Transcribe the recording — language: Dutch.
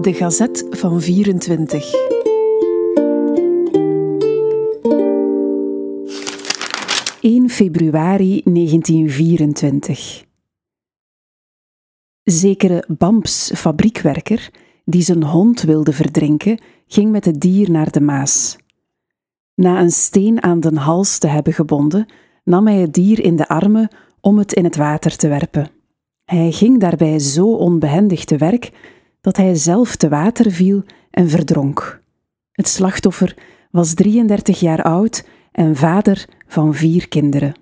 De Gazet van 24. ...1 februari 1924. Zekere Bamps fabriekwerker, die zijn hond wilde verdrinken, ging met het dier naar de Maas. Na een steen aan den hals te hebben gebonden, nam hij het dier in de armen om het in het water te werpen. Hij ging daarbij zo onbehendig te werk dat hij zelf te water viel en verdronk. Het slachtoffer was 33 jaar oud en vader van vier kinderen.